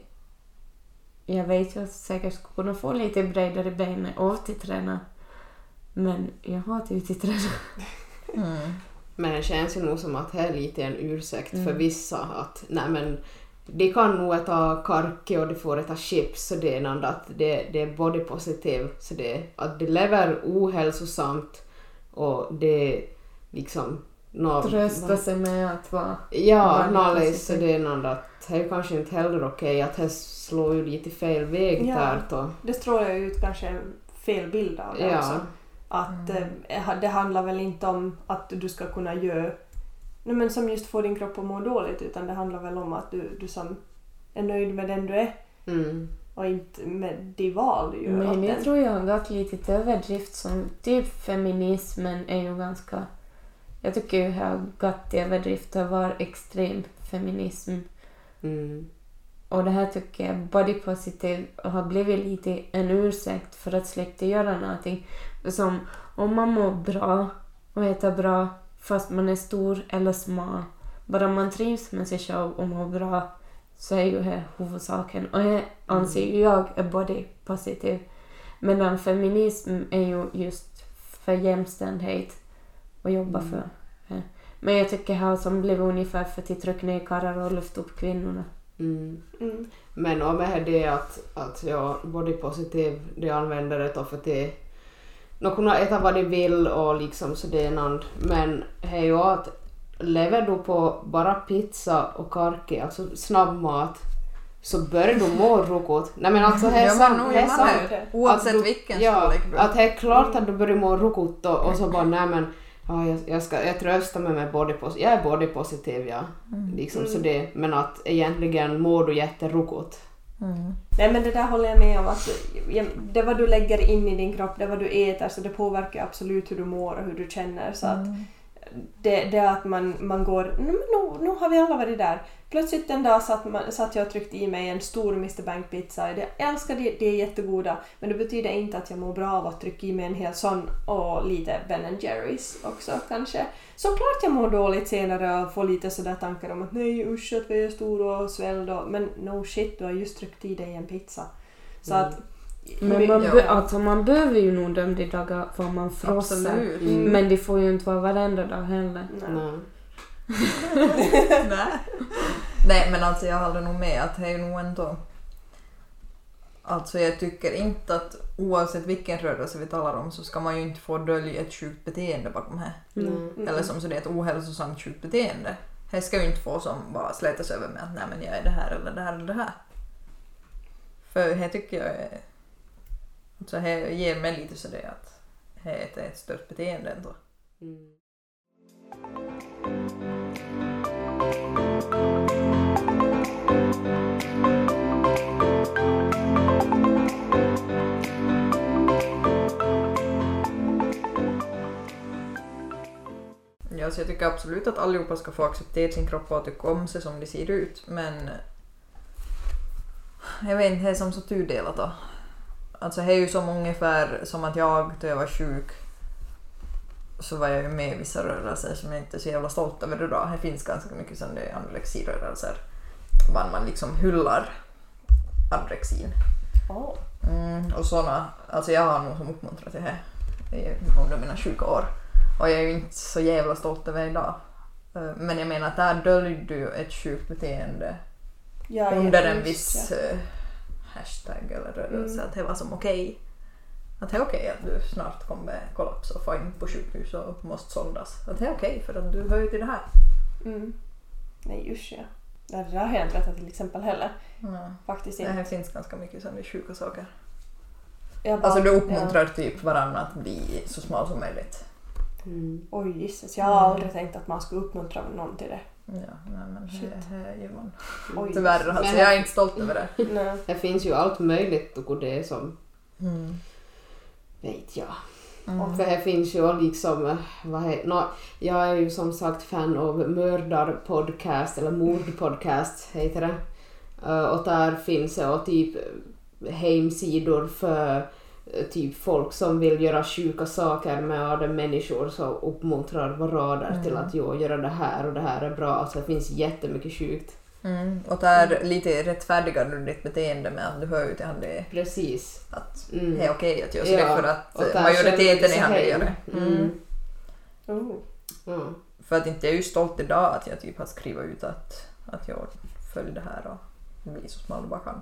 Speaker 1: Jag vet ju att jag säkert skulle kunna få lite bredare ben av till träna. Men jag hatar ju till träna.
Speaker 2: Mm.
Speaker 3: Men det känns ju nog som att det är lite en ursäkt för
Speaker 1: Mm.
Speaker 3: vissa att nej men de kan nog äta karke och de får äta chips så det är något att det, det är body positive så det att de lever ohälsosamt och det liksom nå-
Speaker 1: Trösta sig med att vara...
Speaker 3: Ja, nallis så det är något att det är kanske inte heller okej att det slår ju lite fel väg
Speaker 4: Ja.
Speaker 3: där och
Speaker 4: Det strålar ju ut kanske en fel bild av det
Speaker 3: ja.
Speaker 4: också. Att eh, det handlar väl inte om att du ska kunna göra nej, men som just får din kropp att må dåligt utan det handlar väl om att du, du som är nöjd med den du är
Speaker 3: Mm.
Speaker 4: och inte med de val du gör
Speaker 1: Men jag
Speaker 4: den.
Speaker 1: tror jag har gått lite till överdrift som typ feminismen är ju ganska... Jag tycker ju har gått till överdrift och var extrem feminism.
Speaker 3: Mm.
Speaker 1: Och det här tycker jag body positive har blivit lite en ursäkt för att slippa göra någonting. Som om man mår bra och äter bra fast man är stor eller smal. Bara man trivs med sig själv och mår bra så är ju det huvudsaken. Och det anser ju jag är body positive. Medan feminism är ju just för jämställdhet och jobba
Speaker 3: Mm.
Speaker 1: för det. Men jag tycker här som blev ungefär för att trycka ner karlar och lyfta upp kvinnorna.
Speaker 3: Mm.
Speaker 4: Mm.
Speaker 3: Men om det är det att, att jag body positive, de använder det för att de kunna äta vad de vill och liksom så det är någon, men är ju att lever du på bara pizza och karke, alltså snabbmat, så börjar du må ruckot. Nej men alltså det är sant. det är.
Speaker 2: Oavsett
Speaker 3: du-
Speaker 2: vilken
Speaker 3: Ja,
Speaker 2: storlek
Speaker 3: att det är klart att du börjar må ruckot och, och så bara nej men ja, jag, jag, ska, jag tröstar mig med body positive. Jag är body positive ja. Liksom, så
Speaker 4: Mm.
Speaker 3: det, men att egentligen mår du jätteruckot.
Speaker 2: Mm.
Speaker 4: Nej men det där håller jag med om. Att det vad du lägger in i din kropp, det vad du äter, så det påverkar absolut hur du mår och hur du känner. Så att
Speaker 2: Mm.
Speaker 4: Det, det att man, man går, "Nej, men nu, nu har vi alla varit där. Plötsligt en dag satt, man, satt jag och tryckte i mig en stor Mr Bank pizza. Jag älskar det, det är jättegoda. Men det betyder inte att jag mår bra av att trycka i mig en hel sån och lite Ben Jerrys också kanske. Såklart jag mår dåligt senare och får lite sådär tankar om att nej usch att vi är stora och svälld och, men no shit du har just tryckt i dig en pizza. Så
Speaker 3: Mm.
Speaker 4: att
Speaker 1: Men man,
Speaker 2: Ja.
Speaker 1: be- alltså man behöver ju nog de dagar var man frossar.
Speaker 2: Absolut.
Speaker 3: Mm.
Speaker 1: Men det får ju inte vara varenda dag heller.
Speaker 4: nej.
Speaker 3: Nej.
Speaker 2: Men alltså jag håller nog med att det är nog ändå... Alltså jag tycker inte att oavsett vilken rörelse vi talar om så ska man ju inte få dölja ett sjukt beteende bakom det.
Speaker 1: Mm.
Speaker 3: Nej.
Speaker 2: Eller som så det är ett ohälsosamt sjukt beteende. Det ska ju inte få som bara slätas över med att nej men jag är det här eller det här eller det här. För det tycker jag är... Så det ger mig lite så det att det är ett, ett stört beteende ändå.
Speaker 3: Mm.
Speaker 2: Ja, så jag tycker absolut att allihopa ska få acceptera sin kropp och tycka om sig som de ser ut, men jag vet inte, det är som så tudelat då. Alltså det är ju som ungefär som att jag, då jag var sjuk, så var jag ju med i vissa rörelser som jag inte är så jävla stolt över idag. Det finns ganska mycket som det är anorexirörelser, var man liksom hyllar anorexin. Mm, och såna, alltså jag har nog som uppmuntrat till det under mina sjuka år. Och jag är ju inte så jävla stolt över idag. Eh, Men jag menar att där döljde du ett sjukt beteende
Speaker 4: Ja,
Speaker 2: under en viss
Speaker 4: ja.
Speaker 2: Hashtag eller rörelse.
Speaker 4: Mm.
Speaker 2: Att det var som okej. Att det är okej att du snart kommer kollapsa och få in på sjukhus och måste såldas. Att det är okej för att du hör ju till det här.
Speaker 4: Mm. Nej usch ja. Det där har jag inte berättat till exempel heller.
Speaker 2: Mm.
Speaker 4: Faktiskt
Speaker 2: Det
Speaker 4: inte.
Speaker 2: här finns ganska mycket sådana sjuka saker.
Speaker 4: Bara-
Speaker 2: Alltså du uppmuntrar typ varandra att bli så smal som möjligt.
Speaker 3: Mm.
Speaker 4: Ja. Oj gisses, jag har aldrig tänkt att man skulle uppmuntra någon till det.
Speaker 2: Ja, nej men
Speaker 4: Shit.
Speaker 2: det, det man.
Speaker 4: Oj.
Speaker 2: Tyvärr, alltså,
Speaker 3: Men-
Speaker 2: jag är inte stolt över det.
Speaker 4: Nej.
Speaker 3: Det finns ju allt möjligt och det som
Speaker 2: Mm.
Speaker 3: vet jag.
Speaker 2: Mm.
Speaker 3: För här finns ju liksom, eh, vad heter, no, jag är ju som sagt fan av mördarpodcast eller mordpodcast heter det. Eh, och där finns det typ hemsidor för eh, typ folk som vill göra sjuka saker med andra människor så uppmuntrar till
Speaker 2: Mm.
Speaker 3: att jo, göra det här och det här är bra. Alltså det finns jättemycket sjukt.
Speaker 2: Mm. Och där lite rättfärdigar du ditt beteende med att du hör ju till han det
Speaker 3: Precis.
Speaker 2: att
Speaker 3: Mm.
Speaker 2: det är okej att göra
Speaker 3: Ja,
Speaker 2: det för att eh, majoriteten i han det gör det. Mm.
Speaker 3: Mm.
Speaker 4: Oh.
Speaker 3: Ja.
Speaker 2: För att inte jag är ju stolt idag att jag typ har skrivit ut att, att jag för följ det här och bli så smal du bara kan.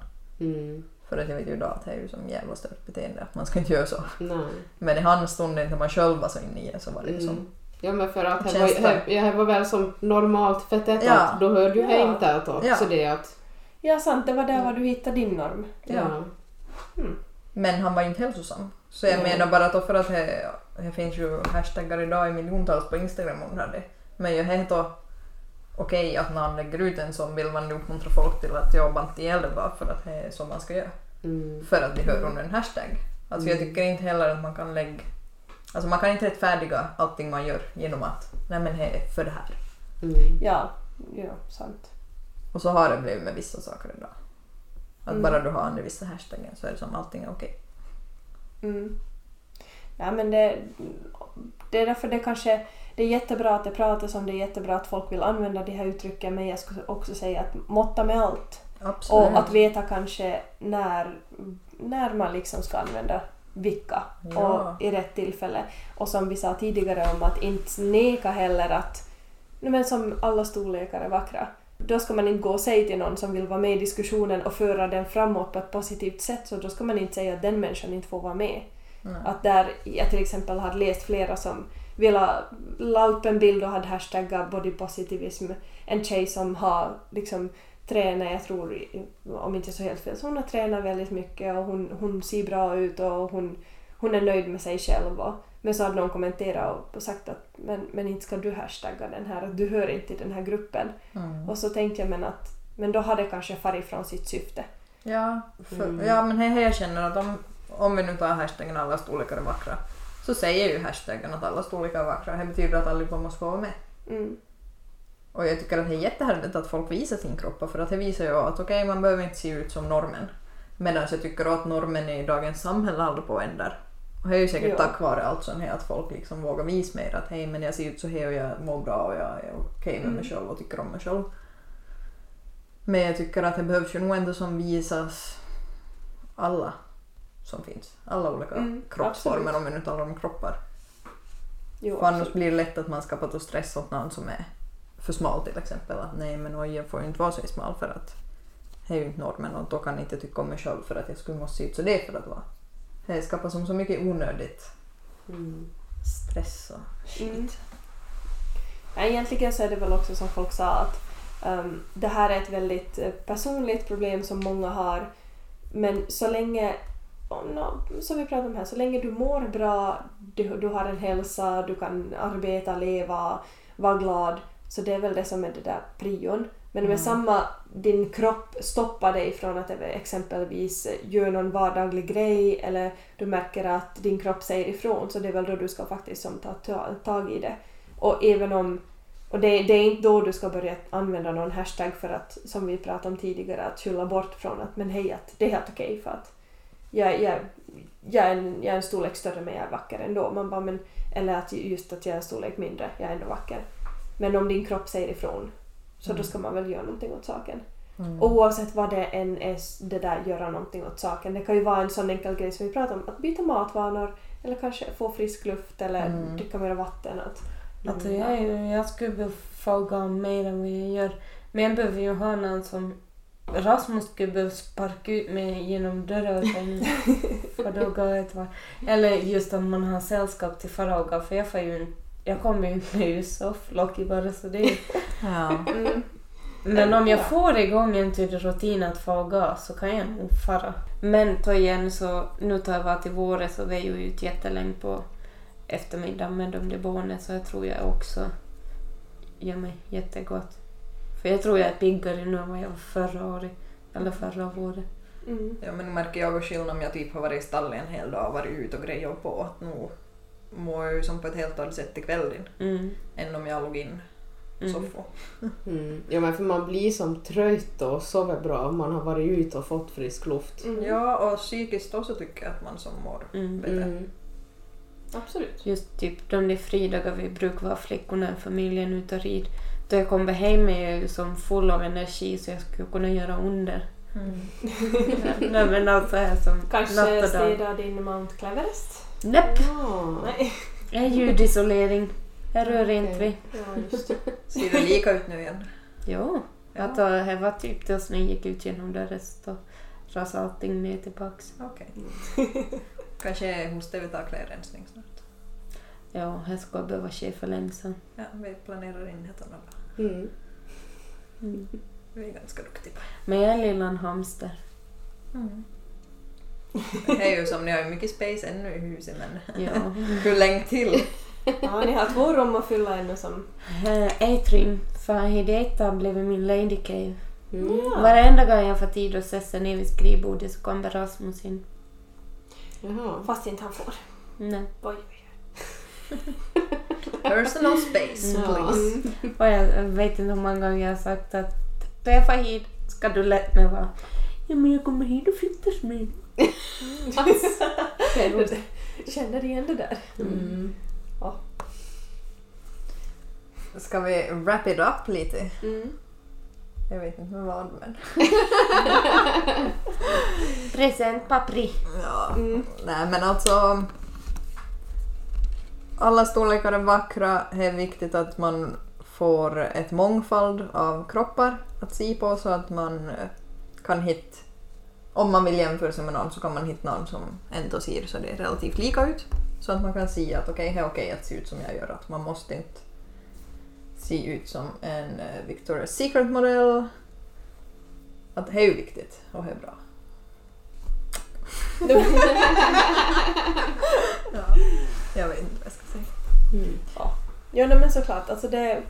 Speaker 3: Mm.
Speaker 2: För att jag vet ju idag att det är ju som jävla stört beteende att man ska inte göra så.
Speaker 3: Nej.
Speaker 2: Men i hans stund när man själv var så inne i det så var det ju som...
Speaker 3: Mm. Ja men för att det var, ja, det var väl som normalt för tätt
Speaker 2: Ja.
Speaker 3: att då hörde ju
Speaker 4: Ja.
Speaker 3: ja. inte åt.
Speaker 2: Ja.
Speaker 3: Så det är att...
Speaker 4: Ja, sant. Det var där var du hittade din norm.
Speaker 3: Ja.
Speaker 2: Men han var ju inte hälsosam. Så jag menar bara att för att det, det finns ju hashtaggar idag i miljontals på Instagram om det här. Men ju helt okej att när han lägger ut en sån vill man uppmuntra folk till att jobba inte ihjäl det bara för att det är så man ska göra.
Speaker 3: Mm.
Speaker 2: För att vi hör under en hashtag. Alltså jag
Speaker 3: Mm.
Speaker 2: tycker inte heller att man kan lägga... Alltså man kan inte rättfärdiga allting man gör genom att nej men det är för det här.
Speaker 3: Mm.
Speaker 4: Ja, ja, sant.
Speaker 2: Och så har det blivit med vissa saker idag. Att
Speaker 4: Mm.
Speaker 2: bara du har under vissa hashtaggen så är det som allting är okej.
Speaker 4: Mm. Ja, men det, det är därför det kanske det är jättebra att det pratas om det, är jättebra att folk vill använda de här uttrycken men jag skulle också säga att måtta med allt.
Speaker 2: Absolut.
Speaker 4: Och att veta kanske när, när man liksom ska använda vilka
Speaker 2: Ja.
Speaker 4: och i rätt tillfälle. Och som vi sa tidigare om att inte neka heller att men som alla storlekar är vackra. Då ska man inte gå och säga till någon som vill vara med i diskussionen och föra den framåt på ett positivt sätt så då ska man inte säga att den människan inte får vara med.
Speaker 2: Nej.
Speaker 4: Att där jag till exempel hade läst flera som ville la upp en bild och hade hashtaggat body positivism. En tjej som har liksom tränat, jag tror, om inte så helt fel, så hon har tränat väldigt mycket och hon, hon ser bra ut och hon, hon är nöjd med sig själv. Och, men så hade någon kommenterat och sagt att men, men inte ska du hashtagga den här, att du hör inte till den här gruppen.
Speaker 2: Mm.
Speaker 4: Och så tänkte jag men att men då har det kanske farit från sitt syfte.
Speaker 2: Ja, för,
Speaker 3: Mm.
Speaker 2: ja men här jag känner att om, om vi nu tar hashtaggen alla storlekar är vackra så säger ju hashtaggen att alla storlekar är vackra. Det betyder att allihopa måste få vara med.
Speaker 4: Mm.
Speaker 2: Och jag tycker att det är jättehärligt att folk visar sin kropp för att det visar ju att okej man behöver inte se ut som normen. Medan jag tycker att normen i dagens samhälle håller på att ändra. Och det är ju säkert
Speaker 4: Ja.
Speaker 2: tack vare allt sånt här att folk liksom vågar visa mer att hej men jag ser ut så här och jag mår bra och jag är okej med mig
Speaker 4: Mm.
Speaker 2: själv och tycker om mig själv. Men jag tycker att det behövs ju nog ändå som visas alla som finns. Alla olika
Speaker 4: Mm,
Speaker 2: kroppsformer
Speaker 4: absolut.
Speaker 2: om vi nu talar om kroppar.
Speaker 4: Jo,
Speaker 2: För annars blir det lätt att man skapar stress åt någon som är för smal till exempel. Att nej men oj, jag får ju inte vara så smal för att det är ju inte normen och då kan jag inte tycka om mig själv för att jag skulle måste se ut så det är för att vara. Det skapar som så mycket onödigt
Speaker 3: Mm.
Speaker 2: stress och skit.
Speaker 4: Mm. Ja, egentligen så är det väl också som folk sa att ehm, det här är ett väldigt eh, personligt problem som många har. Men så länge, som vi pratade om här, så länge du mår bra, du, du har en hälsa, du kan arbeta, leva, vara glad. Så det är väl det som är det där prion. Men med
Speaker 2: Mm.
Speaker 4: samma, din kropp stoppar dig från att exempelvis göra någon vardaglig grej eller du märker att din kropp säger ifrån så det är väl då du ska faktiskt som ta, ta tag i det. Och även om och det, det är inte då du ska börja använda någon hashtag för att, som vi pratade om tidigare, att skylla bort från att men hej, att det är helt okej för att jag, jag, jag, är en, jag är en storlek större men jag är vacker ändå. Man bara, men, eller att just att jag är en storlek mindre, jag är ändå vacker. Men om din kropp säger ifrån så då ska man väl göra någonting åt saken.
Speaker 2: Mm.
Speaker 4: Oavsett vad det än är det där göra någonting åt saken. Det kan ju vara en sån enkel grej som vi pratar om, att byta matvanor eller kanske få frisk luft eller
Speaker 2: Mm.
Speaker 4: dricka mer vatten. Att,
Speaker 1: Alltså jag, jag skulle vilja fråga mer än vad jag gör. Men jag behöver ju ha någon som Rasmus skulle behöva sparka ut mig genom dörren för då går jag ett var. Eller just om man har sällskap till Faraga för jag får ju en- jag kommer ju med ju sofflock i bara så det
Speaker 2: Ja.
Speaker 4: mm.
Speaker 1: Men om jag får igång en tydlig rutin att få gas så kan jag nog fara. Men ta igen så, nu tar jag bara till våren så vi är ju ute jättelänge på eftermiddagen med de där barnen så jag tror jag också gör mig jättegott. För jag tror jag är piggare nu än vad jag var förra året. Eller förra våren.
Speaker 4: Mm.
Speaker 2: ja men nu märker jag skillnad om jag typ har varit i stallet en hel dag och varit ute och grejat på att nu mår jag ju som på ett helt annat sätt till kvällen
Speaker 1: Mm.
Speaker 2: än om jag låg in
Speaker 1: Mm.
Speaker 2: soffan.
Speaker 3: Mm. Ja men för man blir som trött och sover bra om man har varit ute och fått frisk luft.
Speaker 4: Mm.
Speaker 2: Ja och psykiskt också tycker jag att man som mår
Speaker 1: Mm.
Speaker 2: bättre.
Speaker 3: Mm.
Speaker 4: Absolut.
Speaker 1: Just typ de där fridagar vi brukar vara flickorna i familjen ute och rid. Då jag kommer hem är jag ju som full av energi så jag skulle kunna göra under.
Speaker 2: Mm.
Speaker 1: Nej men alltså här som
Speaker 4: Kanske städa din Mount Cleverest?
Speaker 1: Näpp!
Speaker 4: Nej.
Speaker 1: Det är ljudisolering. Här rör inte vi.
Speaker 3: Okej.
Speaker 4: Ja, just det.
Speaker 2: Ser det lika ut nu igen?
Speaker 1: Jo. Jag tar, det var typ det jag gick ut genom dörren så rasade allting ner tillbaks.
Speaker 2: Okej. Kanske hos dig vi tar klädrensning snart.
Speaker 1: Ja, här ska jag behöva ske för länge sedan.
Speaker 2: Ja, vi planerar in det bra.
Speaker 3: Mm.
Speaker 1: Mm.
Speaker 2: Vi är ganska duktiga på
Speaker 1: Men jag är en liten hamster.
Speaker 2: mm. Det är ju som, ni har ju mycket space ännu i huset men
Speaker 1: Ja.
Speaker 2: hur länge till?
Speaker 4: Ja, ni har två rum att fylla ännu som...
Speaker 1: Eh, Atrium, för det har blivit min lady cave.
Speaker 3: Mm.
Speaker 1: Varenda gång jag får tid att sätta ner vid skrivbordet så kommer Rasmus in.
Speaker 3: Jaha.
Speaker 4: Fast inte han får.
Speaker 1: Nej.
Speaker 4: Oj.
Speaker 2: Personal space,
Speaker 1: Ja.
Speaker 2: please.
Speaker 1: Och jag vet inte hur många gånger jag har sagt att då jag får hit ska du lätt mig vara. Ja men jag kommer hit och flyttas med.
Speaker 4: Känner igen det där.
Speaker 3: Mm.
Speaker 2: Ska vi wrap it up lite?
Speaker 4: Mm.
Speaker 2: Jag vet inte med vad men...
Speaker 1: Present papri.
Speaker 2: Ja.
Speaker 4: Mm.
Speaker 2: Nej men alltså... Alla storlekar är vackra. Det är viktigt att man får ett mångfald av kroppar att se på så att man kan hitta... Om man vill jämföra sig med någon så kan man hitta någon som ändå ser så det är relativt lika ut. Så att man kan se att okej, det är okej att se ut som jag gör. Att man måste inte se ut som en eh, Victoria's Secret-modell. Att det är ju viktigt och det är bra. Ja, jag vet inte vad jag ska säga.
Speaker 3: Mm.
Speaker 4: Ja, nej, men såklart. Alltså det,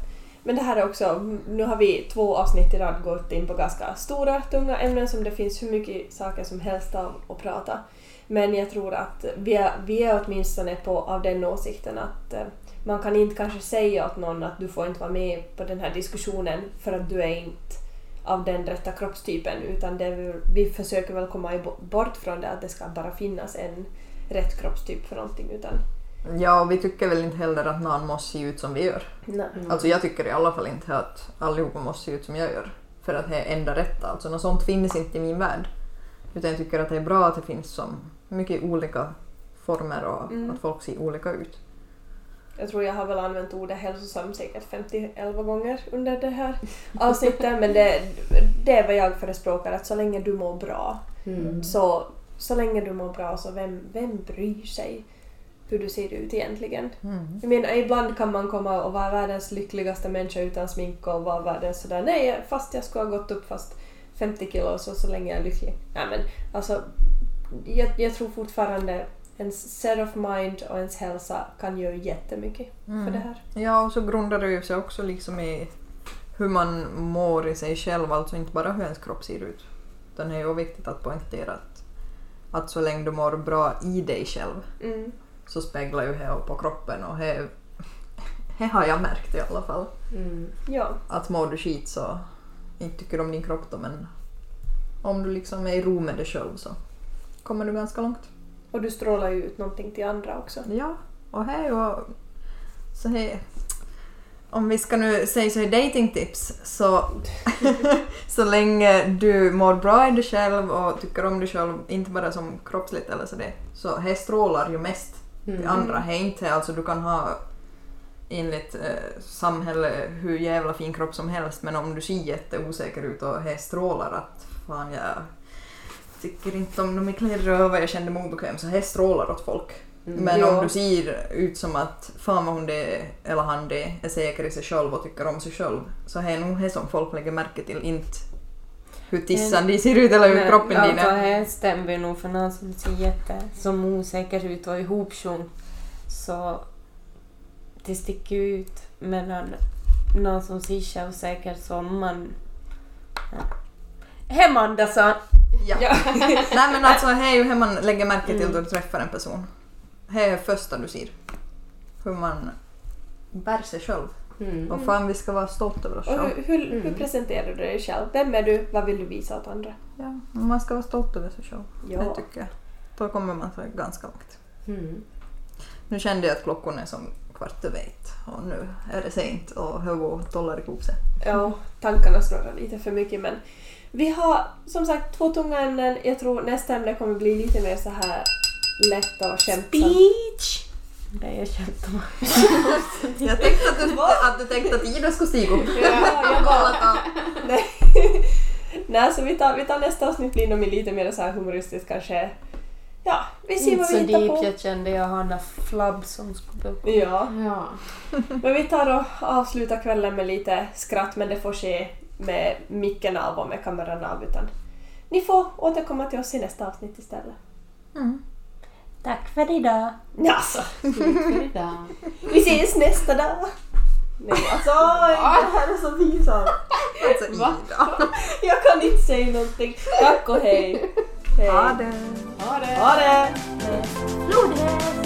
Speaker 4: men det här är också, nu har vi två avsnitt i rad gått in på ganska stora, tunga ämnen som det finns hur mycket saker som helst av att prata. Men jag tror att vi är, vi är åtminstone på, av den åsikten att eh, man kan inte kanske säga åt någon att du får inte vara med på den här diskussionen för att du är inte av den rätta kroppstypen utan väl- vi försöker väl komma bort från det att det ska bara finnas en rätt kroppstyp för någonting utan
Speaker 2: Ja, och vi tycker väl inte heller att någon måste se ut som vi gör.
Speaker 4: nej.
Speaker 2: Alltså jag tycker i alla fall inte att allihopa måste se ut som jag gör. För att det är enda rätta. Alltså något sånt finns inte i min värld. Utan jag tycker att det är bra att det finns som mycket olika former och
Speaker 4: Mm.
Speaker 2: att folk ser olika ut.
Speaker 4: Jag tror jag har väl använt ordet hälsosam säkert 50-11 gånger under det här avsnittet men det, det är vad jag förespråkar att så länge du mår bra
Speaker 3: Mm.
Speaker 4: så, så länge du mår bra så vem, vem bryr sig hur du ser ut egentligen?
Speaker 2: Mm.
Speaker 4: Jag menar ibland kan man komma och vara världens lyckligaste människa utan smink och vara världens sådär nej fast jag skulle ha gått upp fast 50 kilo så, så länge jag är lycklig. Ja, men, alltså, jag, jag tror fortfarande ens set of mind och ens hälsa kan göra jättemycket för det här.
Speaker 2: Ja, och så grundar det ju sig också liksom i hur man mår i sig själv, alltså inte bara hur ens kropp ser ut. Utan det är ju viktigt att poängtera att, att så länge du mår bra i dig själv
Speaker 4: Mm.
Speaker 2: Så speglar ju det på kroppen och det, det har jag märkt i alla fall.
Speaker 3: Mm.
Speaker 4: Ja.
Speaker 2: Att mår du skit så inte tycker om din kropp då men om du liksom är i ro med dig själv så kommer du ganska långt.
Speaker 4: Och du strålar ju ut någonting till andra också.
Speaker 2: Ja, och här är ju... Så här, om vi ska nu säga så här datingtips så så länge du mår bra i dig själv och tycker om dig själv, inte bara som kroppsligt eller så det, så här strålar ju mest
Speaker 3: Mm.
Speaker 2: andra. Här inte, alltså du kan ha enligt eh, samhälle hur jävla fin kropp som helst men om du ser jätteosäker ut och här strålar att fan jag tycker inte om de kläder och vad jag kände mig obekväm så här strålar åt folk.
Speaker 3: Mm.
Speaker 2: Men
Speaker 4: Ja.
Speaker 2: om du ser ut som att fan vad hon det eller han det är säker i sig själv och tycker om sig själv så är nog det som folk lägger märke till, inte hur tissan de ser ut eller hur kroppen din är.
Speaker 1: det stämmer nog för någon som ser jätte som osäker ut och ihopsjung så det sticker ut. Medan någon som ser självsäker som man... Ja. Hem Andersson!
Speaker 2: Ja. Nej men alltså det är ju hur man lägger märke till då du träffar en person. Det är det första du ser. Hur man bär sig själv.
Speaker 3: Mm.
Speaker 2: Och fan vi ska vara stolta över oss själva.
Speaker 4: hur, hur, hur
Speaker 3: Mm.
Speaker 4: presenterar du dig själv? Vem är du? Vad vill du visa åt andra?
Speaker 2: Ja, man ska vara stolt över sig själv.
Speaker 4: Ja.
Speaker 2: Det tycker jag. Då kommer man så ganska långt.
Speaker 3: Mm.
Speaker 2: Nu kände jag att klockan är som kvart över ett och nu är det sent och Hugo tollar ihop sig.
Speaker 4: Ja, tankarna snurrar lite för mycket men vi har som sagt två tunga ämnen. Jag tror nästa ämne kommer bli lite mer så här lätt och skämtsamt.
Speaker 1: Speech! Nej, jag skämtar bara.
Speaker 2: Jag tänkte att du, att du tänkte att Ida skulle stiga upp.
Speaker 4: Ja, jag bara... Nej. Nej, så vi tar, vi tar nästa avsnitt blir nog lite mer så här humoristiskt kanske. Ja, vi ser
Speaker 1: Inte
Speaker 4: vad
Speaker 1: så
Speaker 4: vi hittar
Speaker 1: deep,
Speaker 4: på.
Speaker 1: jag kände jag har den flabb som skulle upp.
Speaker 4: Ja,
Speaker 3: Ja.
Speaker 4: men vi tar och avslutar kvällen med lite skratt men det får ske med micken av och med kameran av utan ni får återkomma till oss i nästa avsnitt istället.
Speaker 2: Mm.
Speaker 1: Tack för idag.
Speaker 4: Jaså,
Speaker 3: Slut för idag.
Speaker 4: vi ses nästa dag! Nej alltså, det här är så pinsamt.
Speaker 2: Alltså
Speaker 3: Va?
Speaker 2: Ida.
Speaker 4: Jag kan inte säga någonting. Tack och hej! hej.
Speaker 2: Ha det.
Speaker 3: Ha det!
Speaker 4: Ha det!